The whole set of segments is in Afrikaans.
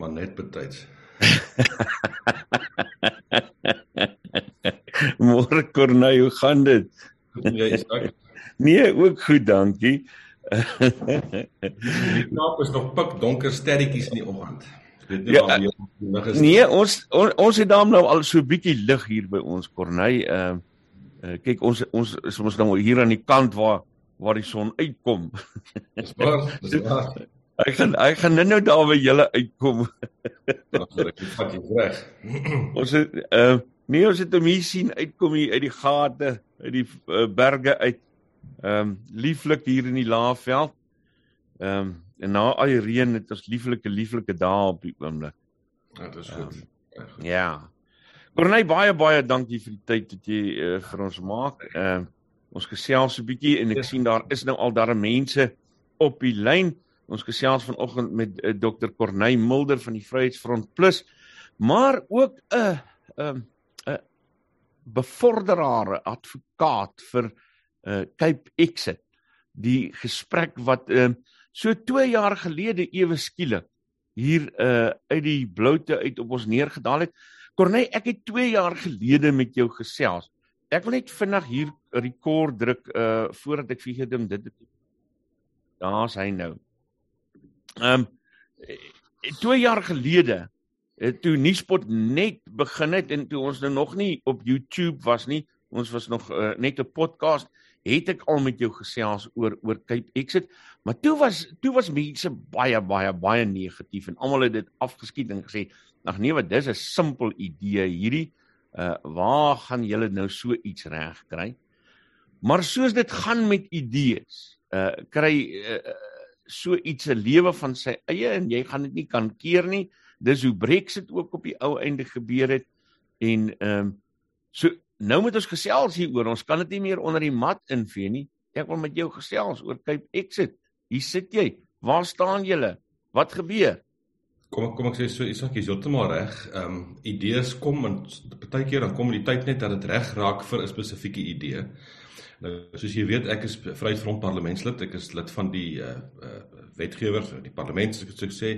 maar net betyds. Môre Corneil, hoe gaan dit? Ja, is ek. Nee, ook goed, dankie. Die knaap is nog pik donker sterretjies in die oggend. Dit Ja, Nee, ons on, ons het daarom nou al so 'n bietjie lig hier by ons Corneil. Ehm uh, uh, kyk ons ons is ons nou hier aan die kant waar waar die son uitkom. Dis waar, dis waar. Ek gaan ek gaan nou daar by julle uitkom. Ek vat jou reg. Ons het uh nee, ons het hom hier sien uitkom hier uit die gate, uit die uh, berge uit. Ehm um, lieflik hier in die Laagveld. Ehm um, en na al die reën het ons lieflike lieflike dae op die oomblik. Ja, dit is goed. Ja, goed. Ja. Corneil baie baie dankie vir die tyd wat jy uh, vir ons maak. Ehm uh, ons gesels 'n bietjie en ek Ja. sien daar is nou al daar mense op die lyn. Ons gesels vanoggend met uh, Dr. Corneil Mulder van die Vryheidsfront Plus, maar ook 'n 'n um, 'n bevorderaar, 'n advokaat vir uh, Cape Exit. Die gesprek wat uh, so 2 jaar gelede ewe skielik hier uh uit die bloute uit op ons neergedaal het. Corneil, ek het 2 jaar gelede met jou gesels. Ek wil net vinnig hier rekord druk uh voordat ek jou ding dit Daar's hy nou. Ehm um, 2 jaar gelede het toe Nuuspot net begin het en toe ons nou nog nie op YouTube was nie, ons was nog uh, net 'n podcast, het ek al met jou gesels oor oor Cape Exit, maar toe was toe was mense baie baie baie negatief en almal het dit afgeskiet en gesê, "Ag nee, wat dis 'n simpel idee hierdie. Uh waar gaan julle nou so iets reg kry?" Maar soos dit gaan met idees, uh kry uh, so iets 'n lewe van sy eie en jy gaan dit nie kan keer nie. Dis hoe Brexit ook op die ou einde gebeur het en ehm um, so nou moet ons gesels hieroor. Ons kan dit nie meer onder die mat invee nie. Ek wil met jou gesels oor Cape Exit. Hier sit jy. Waar staan julle? Wat gebeur? Kom ek kom ek sê so Isak, jy's heeltemal reg. Ehm um, idees kom en partykeer dan kom die tyd net dat dit reg raak vir 'n spesifieke idee. Nou soos jy weet, ek is Vryheidsfront parlementslid. Ek is lid van die uh uh wetgewer, die parlement as ek dit sou sê.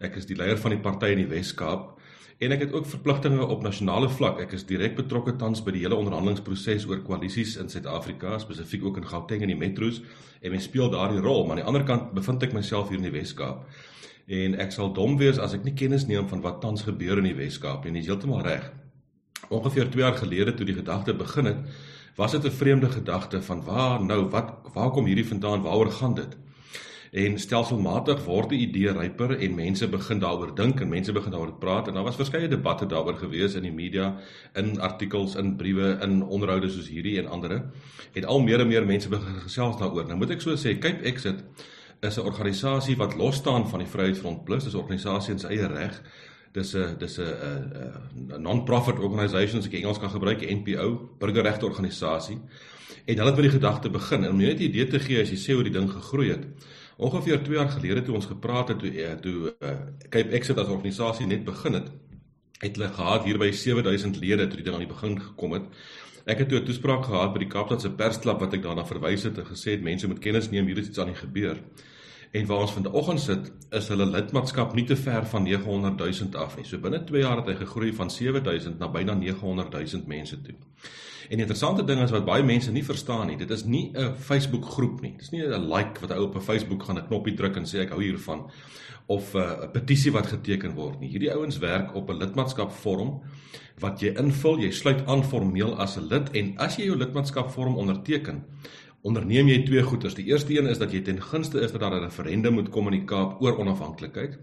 Ek is die leier van die party in die Wes-Kaap en ek het ook verpligtinge op nasionale vlak. Ek is direk betrokke tans by die hele onderhandelingsproses oor koalisies in Suid-Afrika, spesifiek ook in Gauteng en die metro's en mens speel daardie rol, maar aan die ander kant bevind ek myself hier in die Wes-Kaap. En ek sal dom wees as ek nie kennis neem van wat tans gebeur in die Wes-Kaap nie. Jy is heeltemal reg. Ongeveer 2 jaar gelede toe die gedagte begin het, was dit 'n vreemde gedagte van waar nou wat waar kom hierdie vandaan? Waaroor gaan dit? En stelselmatig word die idee ryper en mense begin daaroor dink en mense begin daaroor praat en daar was verskeie debatte daaroor gewees in die media, in artikels, in briewe, in onderhoude soos hierdie en ander. En al meer en meer mense begin gesels daaroor. Nou moet ek so sê, Cape Exit is 'n organisasie wat los staan van die Vryheidsfront Plus, dis 'n organisasie in sy eie reg. Dis 'n dis 'n 'n non-profit organisation as ek Engels kan gebruik, NPO, burgerregte organisasie. En hulle het met die gedagte begin en om jou net 'n idee te gee as jy sê hoe die ding gegroei het. Ongeveer 2 jaar gelede toe ons gepraat het toe eh, toe uh, Cape Exit as organisasie net begin het, het hulle gehad hier by 7000 lede toe die ding aan die begin gekom het. Ek het toe 'n toespraak gehad by die Kaapstadse persklub wat ek daarna verwys het en gesê het mense moet kennis neem hier is iets aan die gebeur. En waar ons vandaag sit, is hulle lidmaatskap nie te ver van 900 000 af nie. So binne 2 jaar het hy gegroei van 7000 na byna 900 000 mense toe. En die interessante ding is wat baie mense nie verstaan nie, dit is nie 'n Facebook groep nie. Dit is nie 'n like wat 'n ou op 'n Facebook gaan 'n knoppie druk en sê ek hou hiervan of 'n uh, petisie wat geteken word nie. Hierdie ouens werk op 'n lidmaatskapvorm wat jy invul, jy sluit aan formeel as 'n lid en as jy jou lidmaatskapvorm onderteken, onderneem jy twee goeders. Die eerste een is dat jy ten gunste is dat daar 'n referendum moet kom in die Kaap oor onafhanklikheid.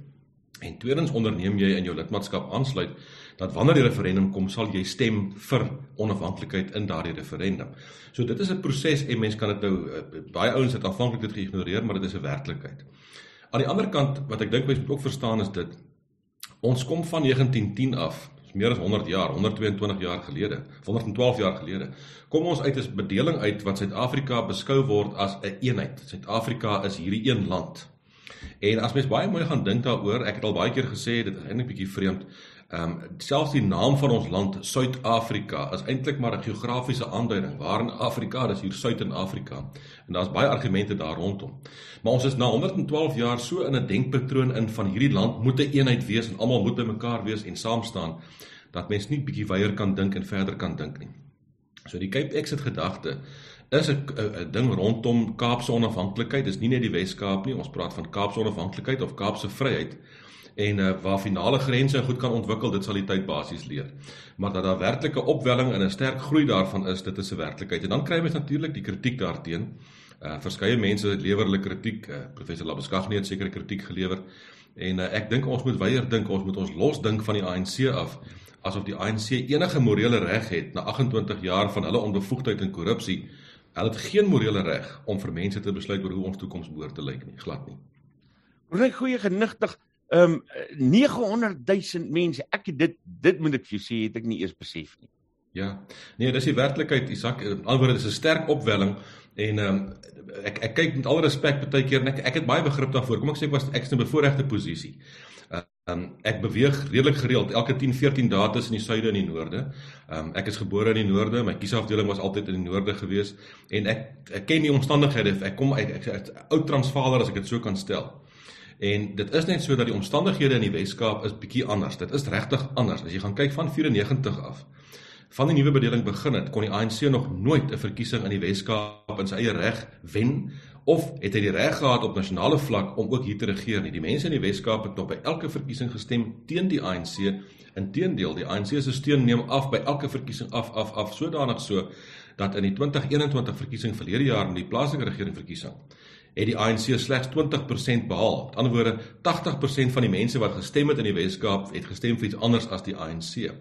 En tweedens onderneem jy in jou lidmaatskap aansluit dat wanneer die referendum kom, sal jy stem vir onafhanklikheid in daardie referendum. So dit is 'n proses en mense kan dit nou eh, baie ouens het aanvanklik dit geïgnoreer, maar dit is 'n werklikheid. Aan die ander kant wat ek dink mense moet ook verstaan is dit ons kom van 1910 af, meer as 100 jaar, 122 jaar gelede, 112 jaar gelede. Kom ons uit 'n bedeling uit wat Suid-Afrika beskou word as 'n een eenheid. Suid-Afrika is hierdie een land. En as mens baie mooi gaan dink daaroor, ek het al baie keer gesê dit is eintlik bietjie vreemd. Ehm um, selfs die naam van ons land, Suid-Afrika, is eintlik maar 'n geografiese aanduiding. Waar in Afrika, dis hier Suid in Afrika. En daar's baie argumente daar rondom. Maar ons is na 112 jaar so in 'n denkpatroon in van hierdie land moet 'n een eenheid wees en almal moet bymekaar wees en saam staan dat mens nie bietjie weier kan dink en verder kan dink nie. So die Cape Exit gedagte is 'n ding rondom Kaapse onafhanklikheid. Dis nie net die Wes-Kaap nie. Ons praat van Kaapse onafhanklikheid of Kaapse vryheid en uh, waar finale grense goed kan ontwikkel, dit sal die tyd basies leer. Maar dat daar werklike opwelling en 'n sterk groei daarvan is, dit is 'n werklikheid. En dan kry mens natuurlik die kritiek daarteenoor. Uh verskeie mense lewer hulle kritiek. Uh, professor Labeskagh het sekere kritiek gelewer. En uh, ek dink ons moet weier dink, ons moet ons los dink van die ANC af asof die ANC enige morele reg het na 28 jaar van hulle onbevoegdheid en korrupsie. Hulle het geen morele reg om vir mense te besluit oor hoe ons toekoms behoort te lyk nie, glad nie. Hoe goeie genigtig Ehm um, 900 000 mense. Ek dit dit moet ek vir jou sê, het ek nie eers besef nie. Ja. Nee, dis die werklikheid, Isak. Alhoewel dit is 'n sterk opwelling en ehm um, ek ek kyk met alle respek baie keer en ek ek het baie begrip daarvoor. Kom ek sê ek was ek is in 'n bevoordeelde posisie. Ehm um, ek beweeg redelik gereeld elke 10 14 dae tussen die suide en die noorde. Ehm um, ek is gebore in die noorde, my kiesafdeling was altyd in die noorde gewees en ek ek ken die omstandighede. Ek kom uit ek, ek, ek oud Transvaaler as ek dit so kan stel. En dit is net so dat die omstandighede in die Wes-Kaap is bietjie anders. Dit is regtig anders. As jy gaan kyk van 94 af, van die nuwe bedeling begin het, kon die ANC nog nooit 'n verkiesing in die Wes-Kaap in sy eie reg wen of het hy die reg gehad op nasionale vlak om ook hier te regeer nie. Die mense in die Wes-Kaap het op by elke verkiesing gestem teen die ANC. Inteendeel, die ANC se steun neem af by elke verkiesing af af af sodanig so dat in die 2021 verkiesing verlede jaar in die plaaslike regering verkiesing het die ANC slegs 20% behaal. Met ander woorde, 80% van die mense wat gestem het in die Wes-Kaap het gestem vir iets anders as die ANC.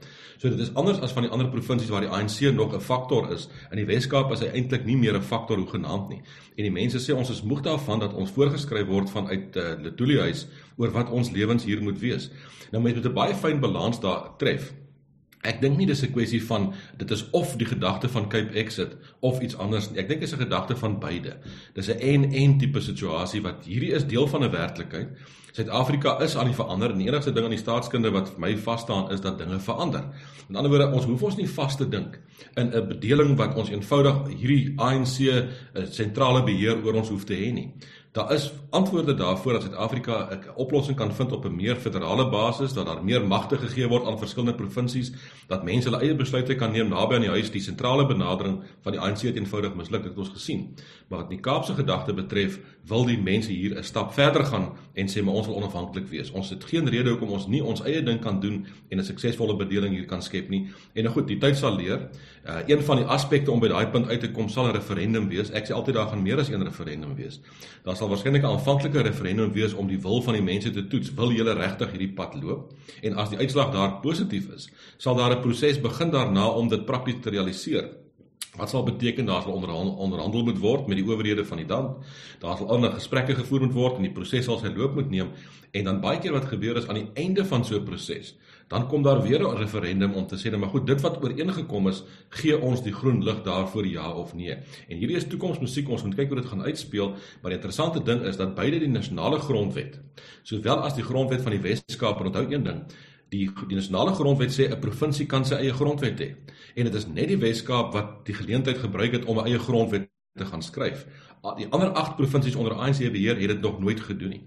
So dit is anders as van die ander provinsies waar die ANC nog 'n faktor is. In die Wes-Kaap is hy eintlik nie meer 'n faktor hoe genaamd nie. En die mense sê ons is moeg daarvan dat ons voorgeskryf word vanuit uh, Letuli huis oor wat ons lewens hier moet wees. Nou mense moet 'n baie fyn balans daar tref. Ek dink nie dis 'n kwessie van dit is of die gedagte van Cape Exit of iets anders nie. Ek dink dit is 'n gedagte van beide. Dis 'n en en tipe situasie wat hierdie is deel van 'n werklikheid. Suid-Afrika is aan die verander die enigste ding aan die staatskunde wat vir my vas staan is dat dinge verander. Met ander woorde, ons hoef ons nie vas te dink in 'n bedeling wat ons eenvoudig hierdie ANC eh, sentrale beheer oor ons hoef te hê nie. Daar is antwoorde daarvoor dat Suid-Afrika 'n oplossing kan vind op 'n meer federale basis, dat daar meer magte gegee word aan verskillende provinsies, dat mense hulle eie besluite kan neem naby aan die huis. Die sentrale benadering van die ANC het eenvoudig misluk, dit het ons gesien. Maar wat die Kaapse gedagte betref, wil die mense hier 'n stap verder gaan en sê maar ons wil onafhanklik wees. Ons het geen rede hoekom ons nie ons eie ding kan doen en 'n suksesvolle bedeling hier kan skep nie. En nou goed, die tyd sal leer. Uh, een van die aspekte om by daai punt uit te kom sal 'n referendum wees. Ek sê altyd daar gaan meer as een referendum wees. Daar sal waarskynlik 'n aanvanklike referendum wees om die wil van die mense te toets. Wil julle regtig hierdie pad loop? En as die uitslag daar positief is, sal daar 'n proses begin daarna om dit prakties te realiseer. Wat sal beteken daar sal onderhandel, onderhandel moet word met die owerhede van die land. Daar sal ander gesprekke gevoer moet word en die proses sal sy loop moet neem en dan baie keer wat gebeur is aan die einde van so 'n proses dan kom daar weer 'n referendum om te sê, nou maar goed, dit wat ooreengekom is, gee ons die groen lig daarvoor ja of nee. En hierdie is toekomsmusiek, ons moet kyk hoe dit gaan uitspeel, maar die interessante ding is dat beide die nasionale grondwet, sowel as die grondwet van die Wes-Kaap, onthou een ding, die die nasionale grondwet sê 'n provinsie kan sy eie grondwet hê. En dit is net die Wes-Kaap wat die geleentheid gebruik het om 'n eie grondwet te gaan skryf. Die ander 8 provinsies onder ANC beheer het dit nog nooit gedoen nie.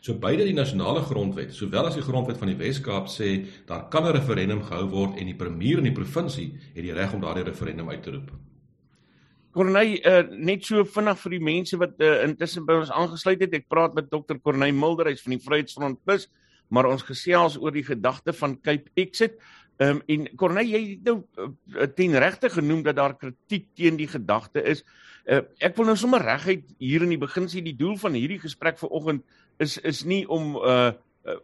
So beide die nasionale grondwet, sowel as die grondwet van die Wes-Kaap sê daar kan 'n referendum gehou word en die premier in die provinsie het die reg om daardie referendum uit te roep. Corneil, uh, net so vinnig vir die mense wat uh, intussen by ons aangesluit het. Ek praat met Dr. Corneil Mulder, hy's van die Vryheidsfront Plus, maar ons gesels oor die gedagte van Cape Exit. Ehm um, en Corneil, jy het nou uh, ten regte genoem dat daar kritiek teen die gedagte is. Uh, ek wil nou sommer reguit hier in die begin sê die doel van hierdie gesprek vanoggend is is nie om uh uh,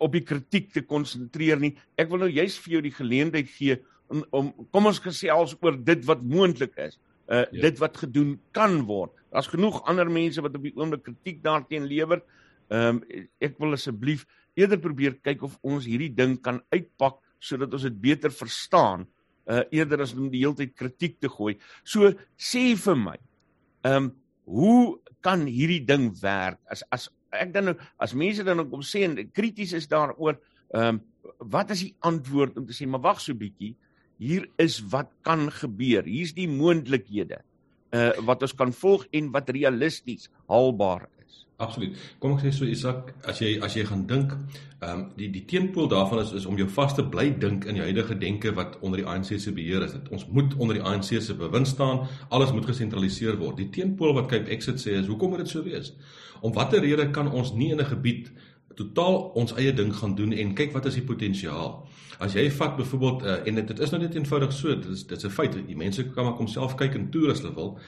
op die kritiek te konsentreer nie. Ek wil nou juist vir jou die geleentheid gee om, om kom ons gesels oor dit wat moontlik is. Uh ja. dit wat gedoen kan word. Daar's genoeg ander mense wat op die oomblik kritiek daarteen lewer. Ehm um, ek wil asseblief eerder probeer kyk of ons hierdie ding kan uitpak sodat ons dit beter verstaan uh eerder as om die hele tyd kritiek te gooi. So sê vir my, ehm um, hoe kan hierdie ding werk? As as ek dan nou as mense dan kom sê en krities is daaroor, ehm um, wat is die antwoord om te sê maar wag so bietjie, hier is wat kan gebeur. Hier's die moontlikhede uh wat ons kan volg en wat realisties haalbaar Absoluut. Kom ek sê so Isak, as jy as jy gaan dink, ehm um, die die teenpool daarvan is is om jou vas te bly dink in die huidige denke wat onder die ANC se beheer is. Dit ons moet onder die ANC se bewind staan, alles moet gesentraliseer word. Die teenpool wat Cape Exit sê is, hoekom moet dit so wees? Om watter rede kan ons nie in 'n gebied totaal ons eie ding gaan doen en kyk wat is die potensiaal. As jy vat byvoorbeeld uh, en dit, dit is nou net eenvoudig so, dit is dit's 'n feit. Die mense kan maar kom self kyk en toer as hulle wil.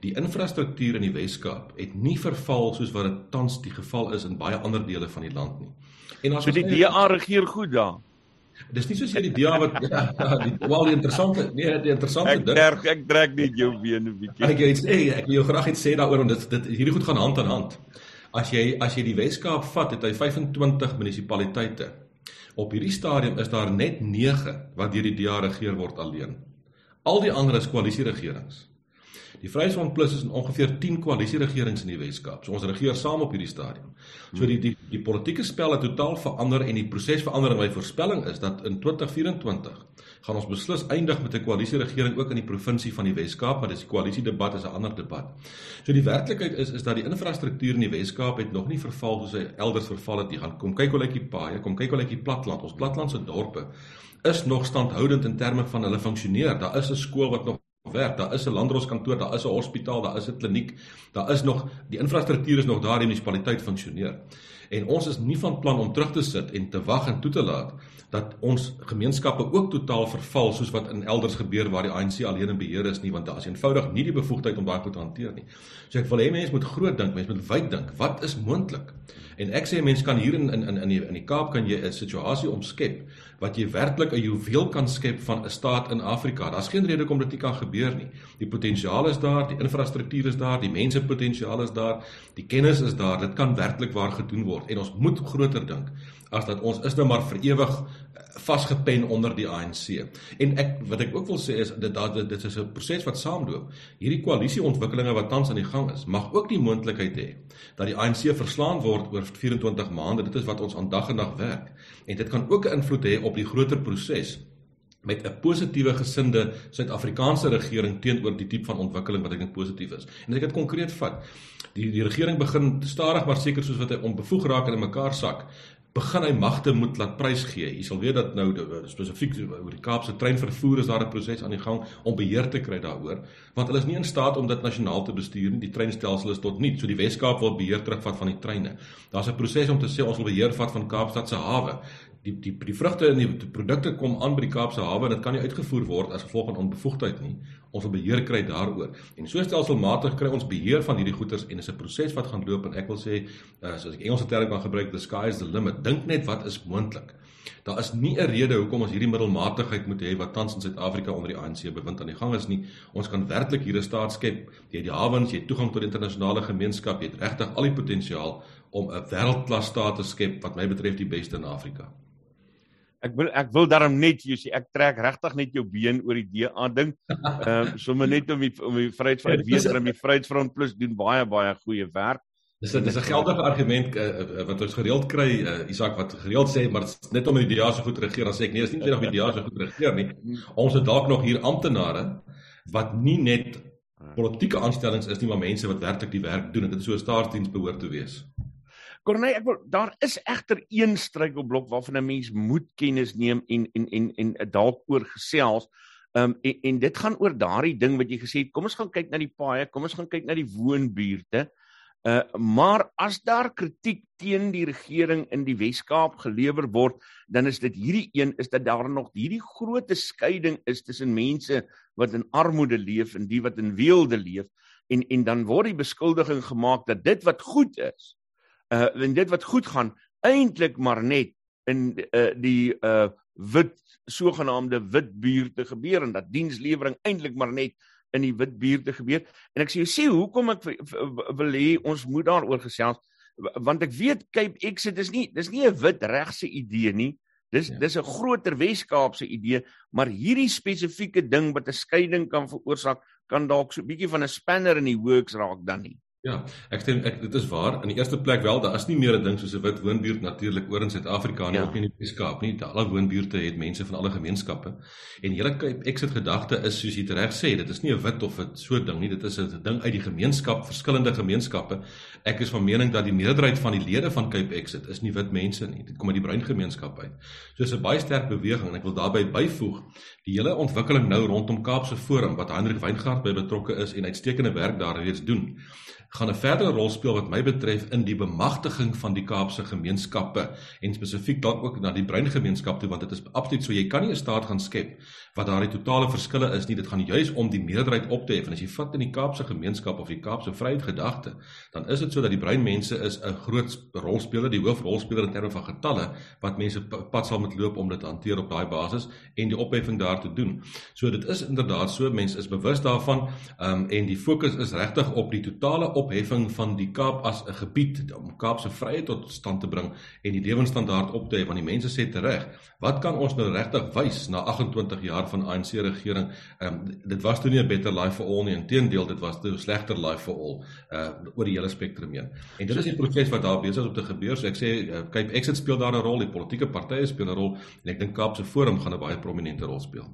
Die infrastruktuur in die Wes-Kaap het nie verval soos wat dit tans die geval is in baie ander dele van die land nie. En as so die DA regeer goed daar. Dis nie soos hierdie DA wat ja, die wel die interessante nee, die interessante ek ding. Trek, ek trek net jou bene 'n bietjie. Ek sê ek wil jou graag iets sê daaroor want dit dit hierdie goed gaan hand aan hand. As jy as jy die Wes-Kaap vat, het hy 25 munisipaliteite. Op hierdie stadium is daar net 9 wat deur die DA regeer word alleen. Al die ander is koalisieregerings. Die Vryheidsfront Plus is in ongeveer 10 koalisieregerings in die Wes-Kaap. So ons regeer saam op hierdie stadium. So die die die politieke spel het totaal verander en die proses verander en my voorspelling is dat in 2024 gaan ons beslis eindig met 'n koalisieregering ook in die provinsie van die Wes-Kaap, maar dis die koalisiedebat is 'n ander debat. So die werklikheid is is dat die infrastruktuur in die Wes-Kaap het nog nie verval soos hy elders verval het nie. Gaan kom kyk hoe lyk die paaie, kom kyk hoe lyk die platland. Ons platlandse dorpe is nog standhoudend in terme van hulle funksioneer. Daar is 'n skool wat nog werk. Daar is 'n landdroskantoor, daar is 'n hospitaal, daar is 'n kliniek. Daar is nog die infrastruktuur is nog daar, die munisipaliteit funksioneer. En ons is nie van plan om terug te sit en te wag en toe te laat dat ons gemeenskappe ook totaal verval soos wat in elders gebeur waar die ANC alleen in beheer is nie, want daar is eenvoudig nie die bevoegdheid om daai goed te hanteer nie. So ek wil hê mense moet groot dink, mense moet wyd dink. Wat is moontlik? En ek sê mense kan hier in in in die in die Kaap kan jy 'n situasie omskep wat jy werklik 'n juweel kan skep van 'n staat in Afrika. Daar's geen rede hoekom dit nie kan gebeur nie. Die potensiaal is daar, die infrastruktuur is daar, die mense potensiaal is daar, die kennis is daar. Dit kan werklik waar gedoen word en ons moet groter dink as dat ons is nou maar vir ewig vasgepen onder die ANC. En ek wat ek ook wil sê is dit dat dit is 'n proses wat saamloop. Hierdie koalisieontwikkelinge wat tans aan die gang is, mag ook die moontlikheid hê dat die ANC verslaan word oor 24 maande. Dit is wat ons aan dag en nag werk. En dit kan ook 'n invloed hê op die groter proses met 'n positiewe gesinde Suid-Afrikaanse regering teenoor die tipe van ontwikkeling wat ek dink positief is. En as ek dit konkreet vat, die die regering begin stadig maar seker soos wat hy onbevoeg raak en in mekaar sak, begin hy magte moet laat prys gee. Jy sal weet dat nou spesifiek oor die Kaapse treinvervoer is daar 'n proses aan die gang om beheer te kry daaroor, want hulle is nie in staat om dit nasionaal te bestuur nie. Die treinstelsel is tot niet. So die Wes-Kaap wil beheer terugvat van die treine. Daar's 'n proses om te sê ons wil beheer vat van Kaapstad se hawe die die die vrugte en die produkte kom aan by die Kaapse hawe en dit kan nie uitgevoer word as gevolg van onbevoegdheid nie. Ons wil beheer kry daaroor. En so stelselmatig kry ons beheer van hierdie goederes en dis 'n proses wat gaan loop en ek wil sê uh, soos ek Engelse term kan gebruik the sky is the limit. Dink net wat is moontlik. Daar is nie 'n rede hoekom ons hierdie middelmatigheid moet hê wat tans in Suid-Afrika onder die ANC bewind aan die gang is nie. Ons kan werklik hier 'n staat skep. Jy het die hawens, jy het toegang tot die internasionale gemeenskap, jy het regtig al die potensiaal om 'n wêreldklas staat te skep wat my betref die beste in Afrika. Ek wil ek wil daarom net jy sê ek trek regtig net jou been oor die DA ding. Ehm um, sommer net om die om die vryheid van die weter en die vryheidsfront plus doen baie baie goeie werk. Dis dit is 'n geldige argument uh, wat ons gereeld kry uh, Isak wat gereeld sê maar net om die DA so goed regeer dan sê ek nee, is nie net om die DA so goed regeer nie. Ons het dalk nog hier amptenare wat nie net politieke aanstellings is nie maar mense wat werklik die werk doen en dit is so 'n staatsdiens behoort te wees. Corneille, ek wil daar is egter een struikelblok waarvan 'n mens moet kennis neem en en en en dalk oor gesels. Ehm um, en, en dit gaan oor daardie ding wat jy gesê het, kom ons gaan kyk na die paaie, kom ons gaan kyk na die woonbuurte. Uh maar as daar kritiek teen die regering in die Wes-Kaap gelewer word, dan is dit hierdie een is dat daar nog hierdie groot skeiding is tussen mense wat in armoede leef en die wat in weelde leef en en dan word die beskuldiging gemaak dat dit wat goed is uh en dit wat goed gaan eintlik maar net in uh, die uh wit sogenaamde wit buurte gebeur en dat dienslewering eintlik maar net in die wit buurte gebeur. En ek sê jy sê hoekom ek wil hê ons moet daaroor gesels want ek weet Cape Exit is nie dis nie 'n wit regse idee nie. Dis ja. dis 'n groter Wes-Kaapse idee, maar hierdie spesifieke ding wat 'n skeiding kan veroorsaak, kan dalk so 'n bietjie van 'n spanner in die works raak dan nie. Ja, ek stem ek dit is waar. In die eerste plek wel, daar is nie meer 'n ding soos 'n wit woonbuurt natuurlik oor in Suid-Afrika nie, ja. ook nie in die Weskaap nie. Alle woonbuurte het mense van alle gemeenskappe. En hele ek sit gedagte is soos jy reg sê, dit is nie 'n wit of 'n so ding nie, dit is 'n ding uit die gemeenskap, verskillende gemeenskappe. Ek is van mening dat die meerderheid van die lede van Cape Exit is nie wit mense nie. Dit kom uit die bruin gemeenskap uit. So is 'n baie sterk beweging en ek wil daarbey byvoeg die hele ontwikkeling nou rondom Kaapse Forum wat Hendrik Weingart by betrokke is en uitstekende werk daar reeds doen gaan 'n verdere rol speel wat my betref in die bemagtiging van die Kaapse gemeenskappe en spesifiek dalk ook na die bruin gemeenskap toe want dit is absoluut so jy kan nie 'n staat gaan skep wat daar die totale verskille is nie. Dit gaan juis om die meerderheid op te hef. En as jy vat in die Kaapse gemeenskap of die Kaapse vryheid gedagte dan is dit so dat die bruin mense is 'n groot rolspeler die hoofrolspeler in terme van getalle wat mense pad sal moet loop om dit te hanteer op daai basis en die opheffing daar te doen. So dit is inderdaad so mense is bewus daarvan um, en die fokus is regtig op die totale opheffing van die Kaap as 'n gebied om Kaap se vryheid tot stand te bring en die lewensstandaard op te hef want die mense sê tereg wat kan ons nou regtig wys na 28 jaar van ANC regering? Um, dit was toe nie 'n better life for all nie inteendeel dit was 'n slegter life for all uh, oor die hele spektrum heen. En dit is die proses wat daar besig is om te gebeur so ek sê uh, Cape Exit speel daar 'n rol die politieke partye speel 'n rol en ek dink Kaap se forum gaan 'n baie prominente rol speel.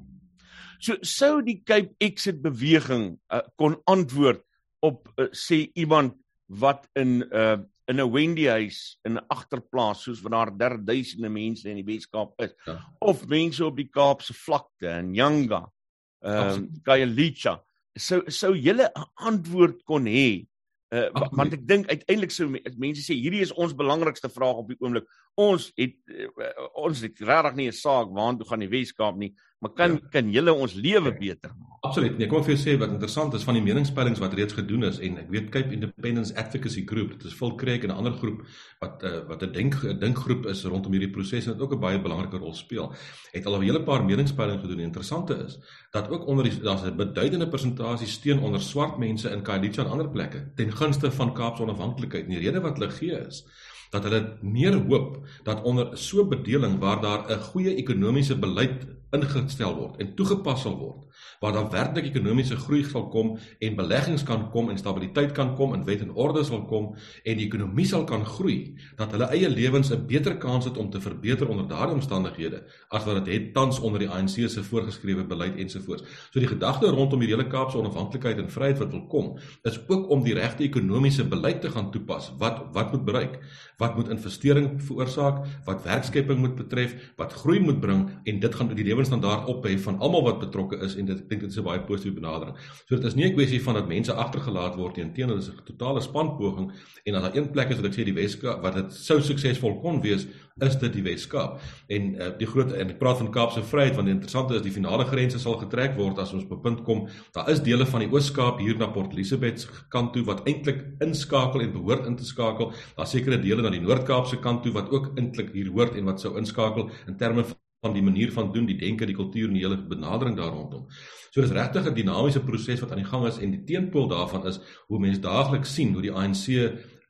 So sou die Cape Exit beweging uh, kon antwoord op uh, sê iemand wat in 'n uh, in 'n Wendy huis in 'n agterplaas soos waar daar duisende mense in die Weskaap is ja. of mense op die Kaapse vlakte in Yanga ehm uh, Khayelitsha sou sou julle 'n antwoord kon hê? Uh, want ek dink uiteindelik sou mense sê hierdie is ons belangrikste vraag op die oomblik ons het uh, ons het regtig nie 'n saak waartoe gaan die Weskaap nie maar kan ja. kan julle ons lewe beter maak Absoluut. Nee, kom ek vir jou sê wat interessant is van die meningspeilings wat reeds gedoen is en ek weet Cape Independence Advocacy Group, dit is Phil Craig en 'n ander groep wat uh, wat 'n denk dinkgroep is rondom hierdie proses en dit ook 'n baie belangrike rol speel. Het al 'n hele paar meningspeilings gedoen. Die interessante is dat ook onder die daar's 'n beduidende persentasie steun onder swart mense in Khayelitsha en ander plekke ten gunste van Kaapse onafhanklikheid. Die rede wat hulle gee is dat hulle meer hoop dat onder so bedeling waar daar 'n goeie ekonomiese beleid ingestel word en toegepas sal word waar daar werklik ekonomiese groei sal kom en beleggings kan kom en stabiliteit kan kom en wet en orde sal kom en die ekonomie sal kan groei dat hulle eie lewens 'n beter kans het om te verbeter onder daardie omstandighede as wat dit het tans onder die ANC se voorgeskrewe beleid ensovoorts. So die gedagte rondom die hele Kaapse onafhanklikheid en vryheid wat wil kom is ook om die regte ekonomiese beleid te gaan toepas wat wat moet bereik wat moet investering veroorsaak wat werkskepping moet betref wat groei moet bring en dit gaan die lewensstandaard ophef van almal wat betrokke is en dit ek dink dit is 'n baie positiewe benadering. So dit is nie 'n kwessie van dat mense agtergelaat word nie, inteendeel is 'n totale spanpoging en as daar een plek is wat ek sê die Weskaap wat dit sou suksesvol kon wees, is dit die Weskaap. En uh, die groot en ek praat van Kaapse Vryheid want die interessante is die finale grense sal getrek word as ons op 'n punt kom. Daar is dele van die Oos-Kaap hier na Port Elizabeth kant toe wat eintlik inskakel en behoort in te skakel. Daar sekerre dele na die Noord-Kaapse kant toe wat ook eintlik hier hoort en wat sou inskakel in terme van van die manier van doen, die denke, die kultuur en die hele benadering daar rondom. So dis regtig 'n dinamiese proses wat aan die gang is en die teenpool daarvan is hoe mense daagliks sien hoe die ANC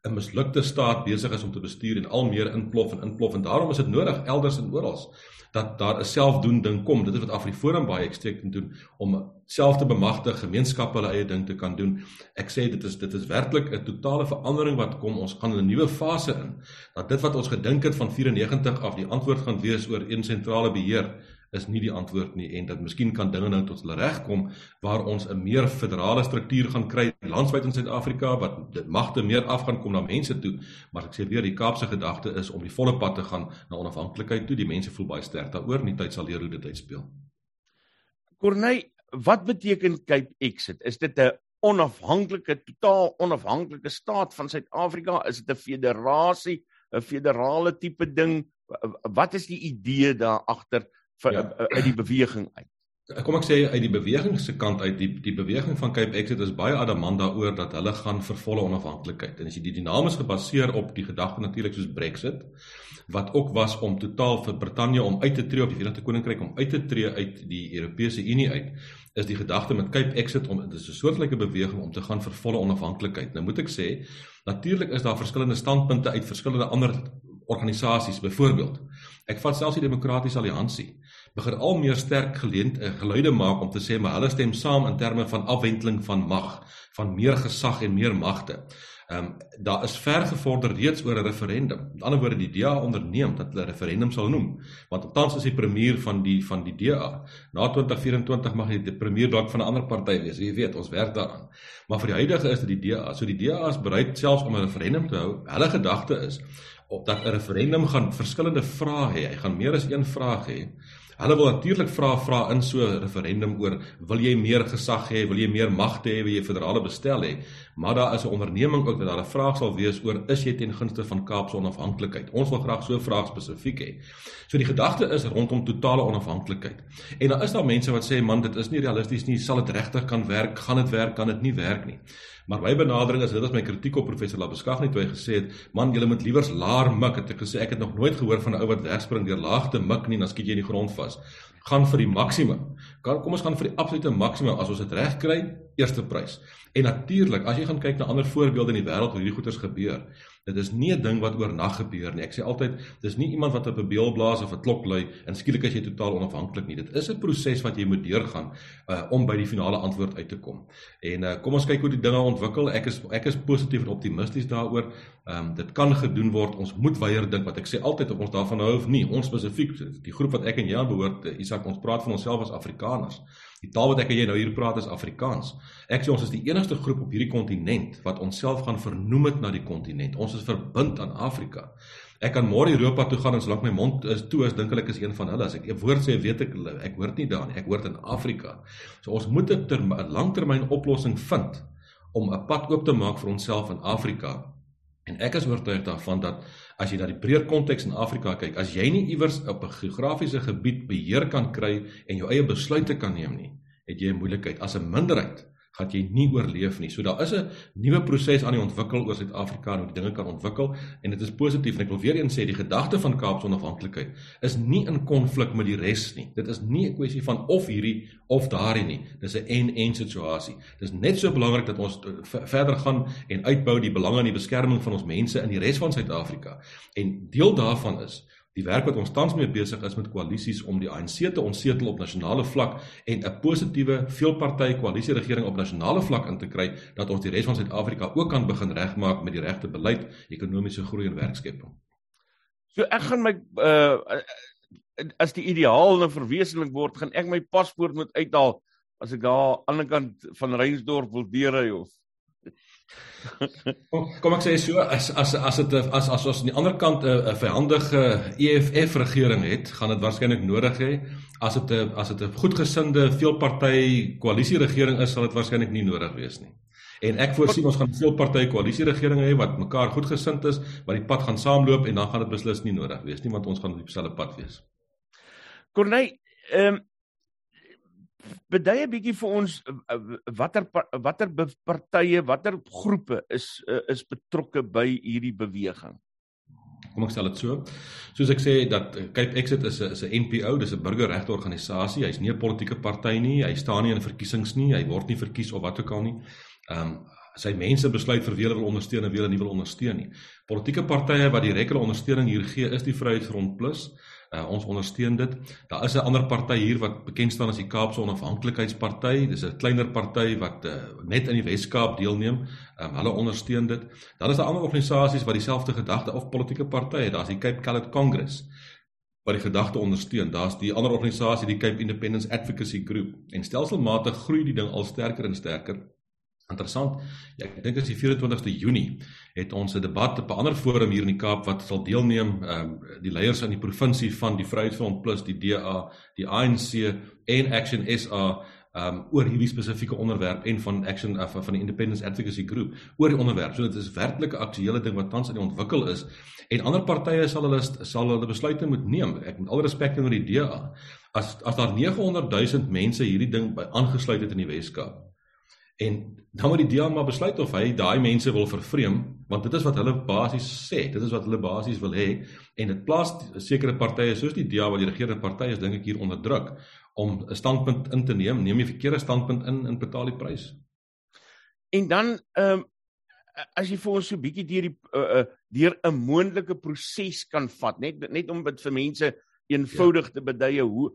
'n mislukte staat besig is om te bestuur en al meer inplof en inplof en daarom is dit nodig elders en oral dat daar 'n selfdoen ding kom. Dit is wat Afriforum baie uitstekend doen om self te bemagtig, gemeenskappe hulle eie ding te kan doen. Ek sê dit is dit is werklik 'n totale verandering wat kom. Ons gaan 'n nuwe fase in. Dat dit wat ons gedink het van 94 af die antwoord gaan wees oor een sentrale beheer is nie die antwoord nie en dat miskien kan dinge nou tot hulle reg kom waar ons 'n meer federale struktuur gaan kry landwyd in Suid-Afrika wat dit magte meer af gaan kom na mense toe. Maar ek sê weer die Kaapse gedagte is om die volle pad te gaan na onafhanklikheid toe. Die mense voel baie sterk daaroor nie tyd sal leer hoe dit uitspeel. Corneil wat beteken Cape Exit? Is dit 'n onafhanklike totaal onafhanklike staat van Suid-Afrika is dit 'n federasie 'n federale tipe ding? Wat is die idee daar agter vir ja. uit die beweging uit. kom ek sê uit die beweging se kant uit die die beweging van Cape Exit is baie adamant daaroor dat hulle gaan vir volle onafhanklikheid. En as jy die dinamies gebaseer op die gedagte natuurlik soos Brexit wat ook was om totaal vir Brittanje om uit te tree op die Verenigde Koninkryk om uit te tree uit die Europese Unie uit, is die gedagte met Cape Exit om dit is 'n soortgelyke beweging om te gaan vir volle onafhanklikheid. Nou moet ek sê, natuurlik is daar verskillende standpunte uit verskillende ander organisasies byvoorbeeld. Ek vat selfs die Demokratiese Alliansie begin al meer sterk geleend uh, geluide maak om te sê maar hulle stem saam in terme van afwenteling van mag, van meer gesag en meer magte. Ehm um, daar is ver gevorder reeds oor 'n referendum. Met ander woorde die DA onderneem dat hulle 'n referendum sal noem, want tans is die premier van die van die DA. Na 2024 mag hy die premier dalk van 'n ander party wees. Wie weet, ons werk daaraan. Maar vir die huidige is dit die DA. So die DA is bereid selfs om 'n referendum te hou. Hulle gedagte is op dat 'n referendum gaan verskillende vrae hê. Hy gaan meer as een vraag hê. Hulle wil natuurlik vra vra in so 'n referendum oor wil jy meer gesag hê, wil jy meer magte hê, wil jy federale bestel hê? Maar daar is 'n onderneming ook dat daar 'n vraag sal wees oor is jy ten gunste van Kaapse onafhanklikheid? Ons wil graag so 'n vraag spesifiek hê. So die gedagte is rondom totale onafhanklikheid. En daar is daar mense wat sê man, dit is nie realisties nie, sal dit regtig kan werk? Gaan dit werk? Kan dit nie werk nie? Maar my benadering is dit is my kritiek op professor Labeskag net toe hy gesê het, man, julle moet liewers laer mik. Het ek gesê ek het nog nooit gehoor van 'n ou wat wegspring deur laag te mik nie, dan skiet jy in die grond vas. Gaan vir die maksimum. Kan kom ons gaan vir die absolute maksimum as ons dit reg kry, eerste prys. En natuurlik, as jy gaan kyk na ander voorbeelde in die wêreld hoe hierdie goeters gebeur, Dit is nie 'n ding wat oornag gebeur nie. Ek sê altyd, dis nie iemand wat op 'n beel blaas of 'n klok lui en skielik as jy totaal onafhanklik nie. Dit is 'n proses wat jy moet deurgaan uh, om by die finale antwoord uit te kom. En uh, kom ons kyk hoe die dinge ontwikkel. Ek is ek is positief en optimisties daaroor. Ehm um, dit kan gedoen word. Ons moet weier dink wat ek sê altyd of ons daarvan hou of nie. Ons spesifiek die groep wat ek en jy aan behoort, uh, Isak, ons praat van onsself as Afrikaners. Die taal wat ek en jy nou hier praat is Afrikaans. Ek sê ons is die enigste groep op hierdie kontinent wat onsself gaan vernoem het na die kontinent. Ons is verbind aan Afrika. Ek kan môre Europa toe gaan en solank my mond is toe is dink ek is een van hulle. As ek 'n woord sê, weet ek ek hoort nie daar nie. Ek hoort in Afrika. So ons moet 'n langtermyn oplossing vind om 'n pad oop te maak vir onsself in Afrika. En ek is oortuig daarvan dat as jy na die breër konteks in Afrika kyk, as jy nie iewers op 'n geografiese gebied beheer kan kry en jou eie besluite kan neem nie, het jy 'n moeilikheid as 'n minderheid gaan jy nie oorleef nie. So daar is 'n nuwe proses aan die ontwikkel oor Suid-Afrika en hoe dinge kan ontwikkel en dit is positief en ek wil weer eens sê die gedagte van Kaapse onafhanklikheid is nie in konflik met die res nie. Dit is nie 'n kwessie van of hierdie of daardie nie. Dis 'n en-en situasie. Dis net so belangrik dat ons verder gaan en uitbou die belange en die beskerming van ons mense in die res van Suid-Afrika. En deel daarvan is Die werk wat ons tans mee besig is met koalisies om die ANC te ontsetel op nasionale vlak en 'n positiewe veelpartytjie koalisieregering op nasionale vlak in te kry dat ons die res van Suid-Afrika ook kan begin regmaak met die regte beleid, ekonomiese groei en werkskepping. So ek gaan my uh as die ideaal nou verwesenlik word, gaan ek my paspoort moet uithaal as ek daar aan die ander kant van Reinsdorp wil deurry of kom, kom ek sê so as as as dit as as ons aan die ander kant 'n 'n vyandige EFF regering het, gaan dit waarskynlik nodig hê. As dit 'n as dit 'n goedgesinde veelparty koalisie regering is, sal dit waarskynlik nie nodig wees nie. En ek voorsien ons gaan veelparty koalisie regering hê wat mekaar goedgesind is, wat die pad gaan saamloop en dan gaan dit beslis nie nodig wees nie want ons gaan op dieselfde pad wees. Corneille, ehm um, bedui 'n bietjie vir ons eh, watter watter partye, watter groepe is eh, is betrokke by hierdie beweging. Kom ek stel dit so. Soos ek sê dat Cape Exit is 'n is 'n NPO, dis 'n burgerregte organisasie. Hy's nie 'n politieke party nie. Hy staan nie in verkiesings nie. Hy word nie verkies of wat ook al nie. Ehm um, sy mense besluit vir wie hulle wil ondersteun en wie hulle nie wil ondersteun nie. Politieke partye wat direkte ondersteuning hier gee is die Vryheidsfront Plus. Uh, ons ondersteun dit. Daar is 'n ander party hier wat bekend staan as die Kaapse Onafhanklikheidsparty. Dis 'n kleiner party wat uh, net in die Wes-Kaap deelneem. Um, hulle ondersteun dit. Dan is daar ander organisasies wat dieselfde gedagte of politieke partye. Daar's die Cape Coloured Congress wat die gedagte ondersteun. Daar's die ander organisasie, die Cape Independence Advocacy Group. En stelselmatig groei die ding al sterker en sterker. Interessant. Ja, ek dink is die 24ste Junie het ons 'n debat op 'n ander forum hier in die Kaap wat sal deelneem ehm um, die leiers in die provinsie van die Vryheidsfront plus die DA, die ANC en Action SA um oor hierdie spesifieke onderwerp en van Action of van die Independence Advocacy Group oor die onderwerp. So dit is werklik 'n aktuele ding wat tans aan die ontwikkel is en ander partye sal hulle sal hulle besluite moet neem. Ek met al respek teenoor die DA. As as daar 900 000 mense hierdie ding by aangesluit het in die Weskaap En dan moet die DEA maar besluit of hy daai mense wil vervreem, want dit is wat hulle basies sê. Dit is wat hulle basies wil hê en dit plaas sekere partye soos die DEA wat die regerende party is, dink ek hier onder druk om 'n standpunt in te neem. Neem jy verkeerde standpunt in en betaal die prys. En dan ehm um, as jy vir ons so bietjie deur die uh, uh, deur 'n moontlike proses kan vat, net net om dit vir mense eenvoudig ja. te beduie hoe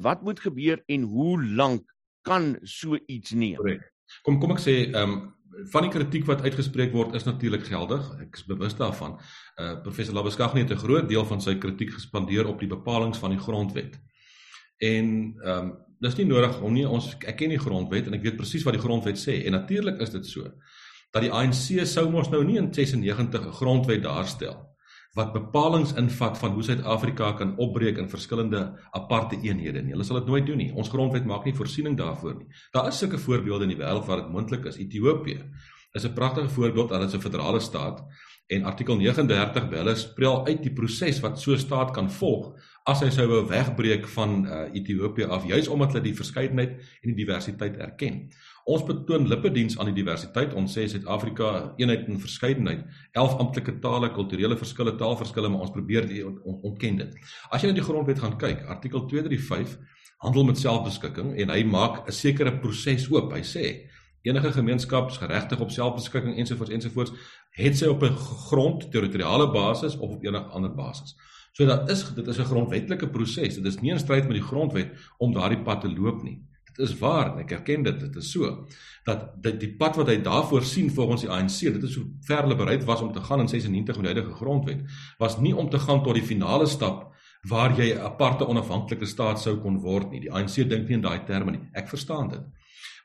wat moet gebeur en hoe lank kan so iets neem? Correct. Kom kom ek sê ehm um, van die kritiek wat uitgespreek word is natuurlik geldig. Ek is bewus daarvan. Uh professor Labeskagh het 'n groot deel van sy kritiek gespandeer op die bepalinge van die grondwet. En ehm um, dis nie nodig om nie ons ek ken die grondwet en ek weet presies wat die grondwet sê en natuurlik is dit so dat die ANC sou mos nou nie in 96 'n grondwet daarstel wat bepalinge invat van hoe Suid-Afrika kan opbreek in verskillende aparte eenhede nie. Hulle sal dit nooit doen nie. Ons grondwet maak nie voorsiening daarvoor nie. Daar is sulke voorbeelde in die wêreld waar dit moontlik is. Ethiopië is 'n pragtige voorbeeld dat dit 'n federale staat en artikel 39 belle speel uit die proses wat so staat kan volg as hy sou wou wegbreek van uh, Ethiopië af juis omdat hulle die verskeidenheid en die diversiteit erken. Ons betoon lippediens aan die diversiteit. Ons sê Suid-Afrika eenheid en verskeidenheid, 11 amptelike tale, kulturele verskille, taalverskille, maar ons probeer dit ontken dit. As jy na die grondwet gaan kyk, artikel 235 handel met selfbeskikking en hy maak 'n sekere proses oop. Hy sê enige gemeenskap is geregtig op selfbeskikking ensovoorts ensovoorts, het sy op 'n grond territoriale basis of op enige ander basis. So dat is dit is 'n grondwetlike proses. Dit is nie in stryd met die grondwet om daardie pad te loop nie. Dit is waar ek erken dit, dit is so dat dit die pad wat hy daarvoor sien volgens die ANC, dit is hoe ver hulle bereid was om te gaan in 96 met die huidige grondwet, was nie om te gaan tot die finale stap waar jy 'n aparte onafhanklike staat sou kon word nie. Die ANC dink nie in daai terme nie. Ek verstaan dit.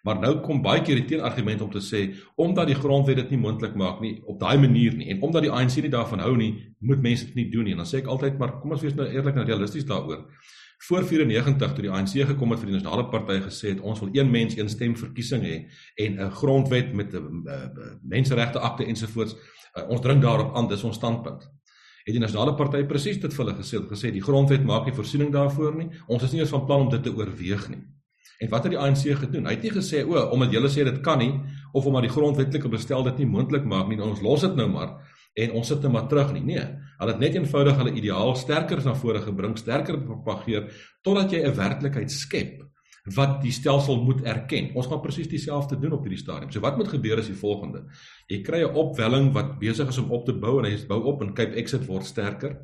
Maar nou kom baie keer die teenargument om te sê omdat die grondwet dit nie moontlik maak nie op daai manier nie en omdat die ANC nie daarvan hou nie, moet mense dit nie doen nie. En dan sê ek altyd maar kom ons wees nou eerlik en realisties daaroor. Voor 94 toe die ANC gekom het vir die nasionale party gesê het ons wil een mens een stem verkiesing hê en 'n grondwet met 'n menseregte akte ensovoorts uh, ons dring daarop aan dis ons standpunt. Het die nasionale party presies dit vir hulle gesê gesê die grondwet maak nie voorsiening daarvoor nie. Ons is nie eens van plan om dit te oorweeg nie. En wat het die ANC gedoen? Hy het nie gesê o, omdat julle sê dit kan nie of omdat die grondwetlike bestel dit nie moontlik maak nie, ons los dit nou maar en ons sit net maar terug nie. Nee, hulle het net eenvoudig hulle ideaal sterker na vore gebring, sterker propageer totdat jy 'n werklikheid skep wat die stelsel moet erken. Ons gaan presies dieselfde doen op hierdie stadium. So wat moet gebeur is die volgende. Jy kry 'n opwelling wat besig is om op te bou en hy bou op en Cape Exit word sterker.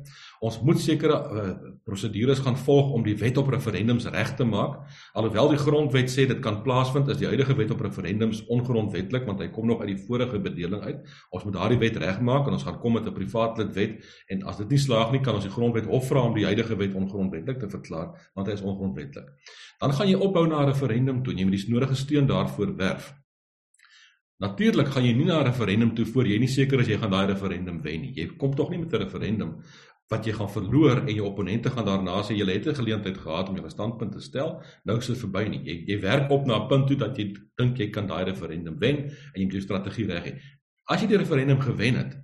Ons moet sekere uh, prosedures gaan volg om die wet op referendums reg te maak. Alhoewel die grondwet sê dit kan plaasvind, is die huidige wet op referendums ongrondwetlik want hy kom nog uit die vorige bedeling uit. Ons moet daardie wet regmaak en ons gaan kom met 'n privaatlid wet en as dit nie slaag nie, kan ons die grondwet hof vra om die huidige wet ongrondwetlik te verklaar want hy is ongrondwetlik. Dan gaan jy opbou na 'n referendum toe. Jy moet die nodige steun daarvoor werf. Natuurlik gaan jy nie na 'n referendum toe voor jy nie seker is jy gaan daai referendum wen nie. Jy kom tog nie met 'n referendum wat jy gaan verloor en jou opponente gaan daarna sê jy het 'n geleentheid gehad om jou standpunt te stel. Nou is dit verby nie. Jy jy werk op na 'n punt toe dat jy dink jy kan daai referendum wen en jy moet jou strategie reg hê. As jy die referendum gewen het,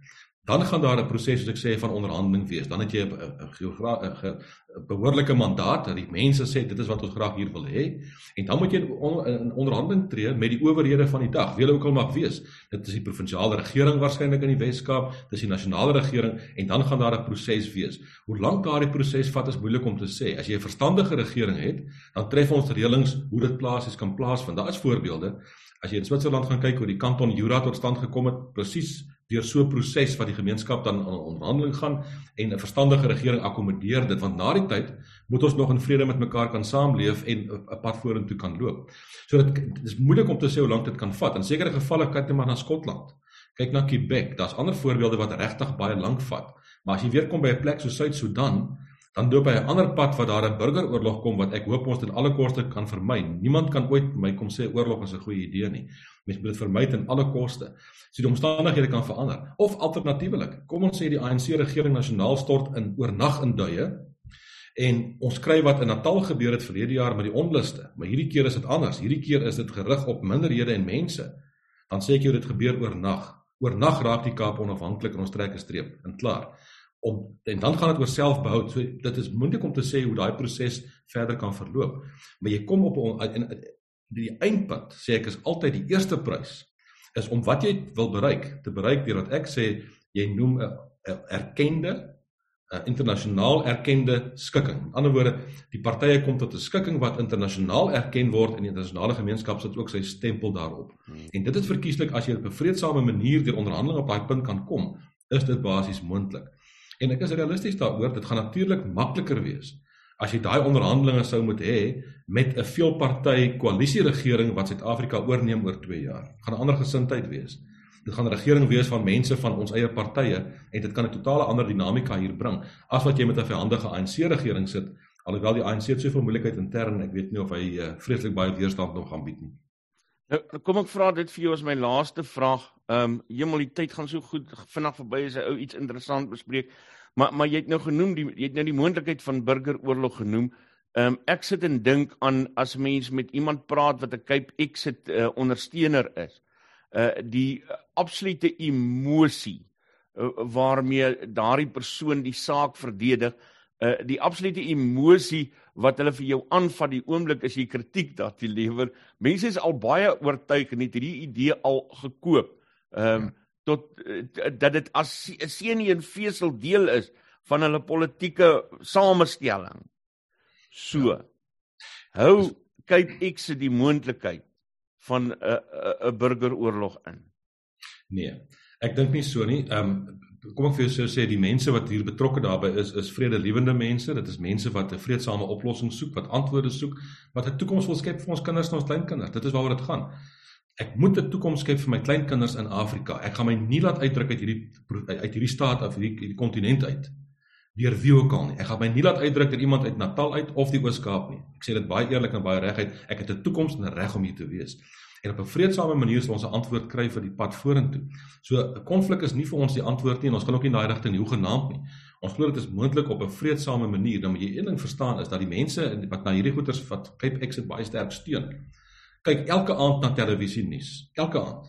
dan gaan daar 'n proses soos ek sê van onderhandeling wees. Dan het jy 'n behoorlike mandaat dat die mense sê dit is wat ons graag hier wil hê en dan moet jy in onderhandeling tree met die owerhede van die dag, wie hulle ook al mag wees. Dit is die provinsiale regering waarskynlik in die Wes-Kaap, dis die nasionale regering en dan gaan daar 'n proses wees. Hoe lank daardie proses vat is moeilik om te sê. As jy 'n verstandige regering het, dan tref ons reëlings hoe dit plaasies kan plaasvind. Daar is voorbeelde. As jy in Switserland gaan kyk hoe die kanton Jura tot stand gekom het, presies deur so 'n proses wat die gemeenskap dan aan onderhandeling gaan en 'n verstandige regering akkommodeer dit want na die tyd moet ons nog in vrede met mekaar kan saamleef en 'n pad vorentoe kan loop. So dit is moeilik om te sê hoe lank dit kan vat. In sekere gevalle kyk jy maar na Skotland. Kyk na Quebec. Daar's ander voorbeelde wat regtig baie lank vat. Maar as jy weer kom by 'n plek so Suid-Sudan, dan loop hy 'n ander pad wat daar 'n burgeroorlog kom wat ek hoop ons ten alle koste kan vermy. Niemand kan ooit my kom sê oorlog is 'n goeie idee nie. Mens moet dit vermy ten alle koste. So die omstandighede kan verander. Of alternatiefelik, kom ons sê die ANC regering nasionaal stort in oornag in duie En ons kry wat in Natal gebeur het verlede jaar met die onluste, maar hierdie keer is dit anders. Hierdie keer is dit gerig op minderhede en mense. Dan sê ek jou dit gebeur oornag. Oornag raak die Kaap onafhanklik en ons trek 'n streep en klaar. Om en dan gaan dit oor selfbehoud. So dit is moeilik om te sê hoe daai proses verder kan verloop. Maar jy kom op 'n die eindpunt sê ek is altyd die eerste prys is om wat jy wil bereik te bereik deurdat ek sê jy noem 'n erkende 'n internasionaal erkende skikking. In ander woorde, die partye kom tot 'n skikking wat internasionaal erken word en die internasionale gemeenskap sit ook sy stempel daarop. Hmm. En dit is verkieslik as jy op 'n vredesame manier deur onderhandeling op daai punt kan kom, is dit basies moontlik. En ek is realisties daaroor, dit gaan natuurlik makliker wees as jy daai onderhandelinge sou moet hê met 'n veelparty koalisieregering wat Suid-Afrika oorneem oor 2 jaar. Gaan 'n ander gesindheid wees. Dit gaan 'n regering wees van mense van ons eie partye en dit kan 'n totale ander dinamika hier bring as wat jy met 'n vyandige ANC regering sit. Alhoewel die ANC het soveel moeilikheid intern, ek weet nie of hy uh, vreeslik baie weerstand nog gaan bied nie. Nou kom ek vra dit vir jou as my laaste vraag. Ehm um, hemel die tyd gaan so goed vinnig verby as hy ou iets interessant bespreek. Maar maar jy het nou genoem die jy het nou die moontlikheid van burgeroorlog genoem. Ehm um, ek sit en dink aan as mens met iemand praat wat 'n Cape Exit uh, ondersteuner is uh die absolute emosie uh, waarmee daardie persoon die saak verdedig uh die absolute emosie wat hulle vir jou aanvat die oomblik as jy kritiek daartoe lewer mense is al baie oortuig en het hierdie idee al gekoop ehm um, tot uh, dat dit as 'n senie en vesel deel is van hulle politieke samestelling so ja. hou kyk ek se die moontlikheid van 'n 'n burgeroorlog in. Nee, ek dink nie so nie. Ehm um, kom ek vir jou so sê die mense wat hier betrokke daarbey is is vredelewende mense. Dit is mense wat 'n vredesame oplossing soek, wat antwoorde soek, wat 'n toekoms wil skep vir ons kinders en ons kleinkinders. Dit is waaroor dit gaan. Ek moet 'n toekoms skep vir my kleinkinders in Afrika. Ek gaan my nie laat uitdruk uit hierdie uit hierdie staat of hierdie hierdie kontinent uit deur wie ook al nie. Ek gaan my nie laat uitdruk deur iemand uit Natal uit of die Oos-Kaap nie. Ek sê dit baie eerlik en baie reguit. Ek het 'n toekoms en 'n reg om hier te wees. En op 'n vredesame manier sal ons 'n antwoord kry vir die pad vorentoe. So 'n konflik is nie vir ons die antwoord nie en ons kan ook nie daai rigting hoe genaamd nie. Ons glo dit is moontlik op 'n vredesame manier. Dan moet jy een ding verstaan is dat die mense wat na hierdie goeters wat Cape Exit baie sterk steun. Kyk elke aand na televisie nuus. Elke aand.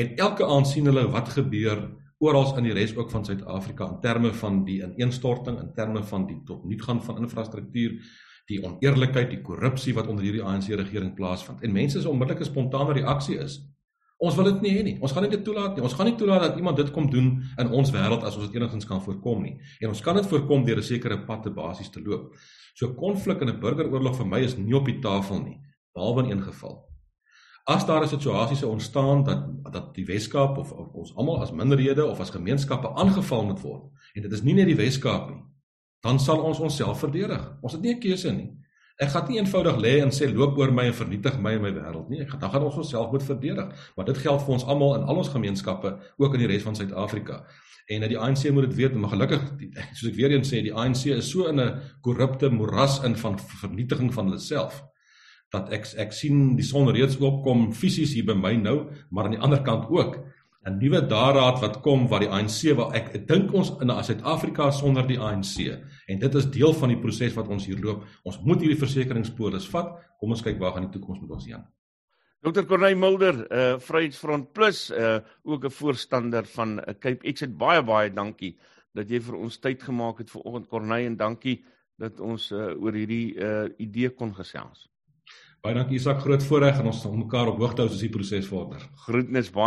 En elke aand sien hulle wat gebeur oral in die res ook van Suid-Afrika in terme van die ineenstorting, in terme van die totnuutgaan van infrastruktuur, die oneerlikheid, die korrupsie wat onder hierdie ANC regering plaasvind. En mense se onmiddellike spontane reaksie is: Ons wil dit nie hê nie. Ons gaan nie dit toelaat nie. Ons gaan nie toelaat dat iemand dit kom doen in ons wêreld as ons dit enigstens kan voorkom nie. En ons kan dit voorkom deur 'n sekere pad te basies te loop. So konflik en 'n burgeroorlog vir my is nie op die tafel nie, behalwe in een geval. As daar 'n situasie sou ontstaan dat dat die Weskaap of, of ons almal as minderhede of as gemeenskappe aangeval moet word en dit is nie net die Weskaap nie, dan sal ons onsself verdedig. Ons het nie 'n keuse nie. Ek gaan nie eenvoudig lê en sê loop oor my en vernietig my en my wêreld nie. Ek gaan dan gaan ons onsself moet verdedig. Maar dit geld vir ons almal in al ons gemeenskappe, ook in die res van Suid-Afrika. En dat die ANC moet dit weet, maar gelukkig soos ek weer eens sê, die ANC is so in 'n korrupte moeras in van vernietiging van hulle self dat ek ek sien die son reeds opkom fisies hier by my nou, maar aan die ander kant ook 'n nuwe daaraad wat kom wat die ANC wil ek, dink ons in Suid-Afrika sonder die ANC en dit is deel van die proses wat ons hier loop. Ons moet hierdie versekeringspolis vat. Kom ons kyk waar gaan die toekoms met ons heen. Dr. Corneil Mulder, uh Vryheidsfront Plus, uh ook 'n voorstander van uh, Cape X het baie baie dankie dat jy vir ons tyd gemaak het vir oggend Corneil en dankie dat ons uh, oor hierdie uh idee kon gesels. Baie dankie Isak, groot voorreg en ons sal mekaar op hoogte hou as die proses vorder. Groetnis baie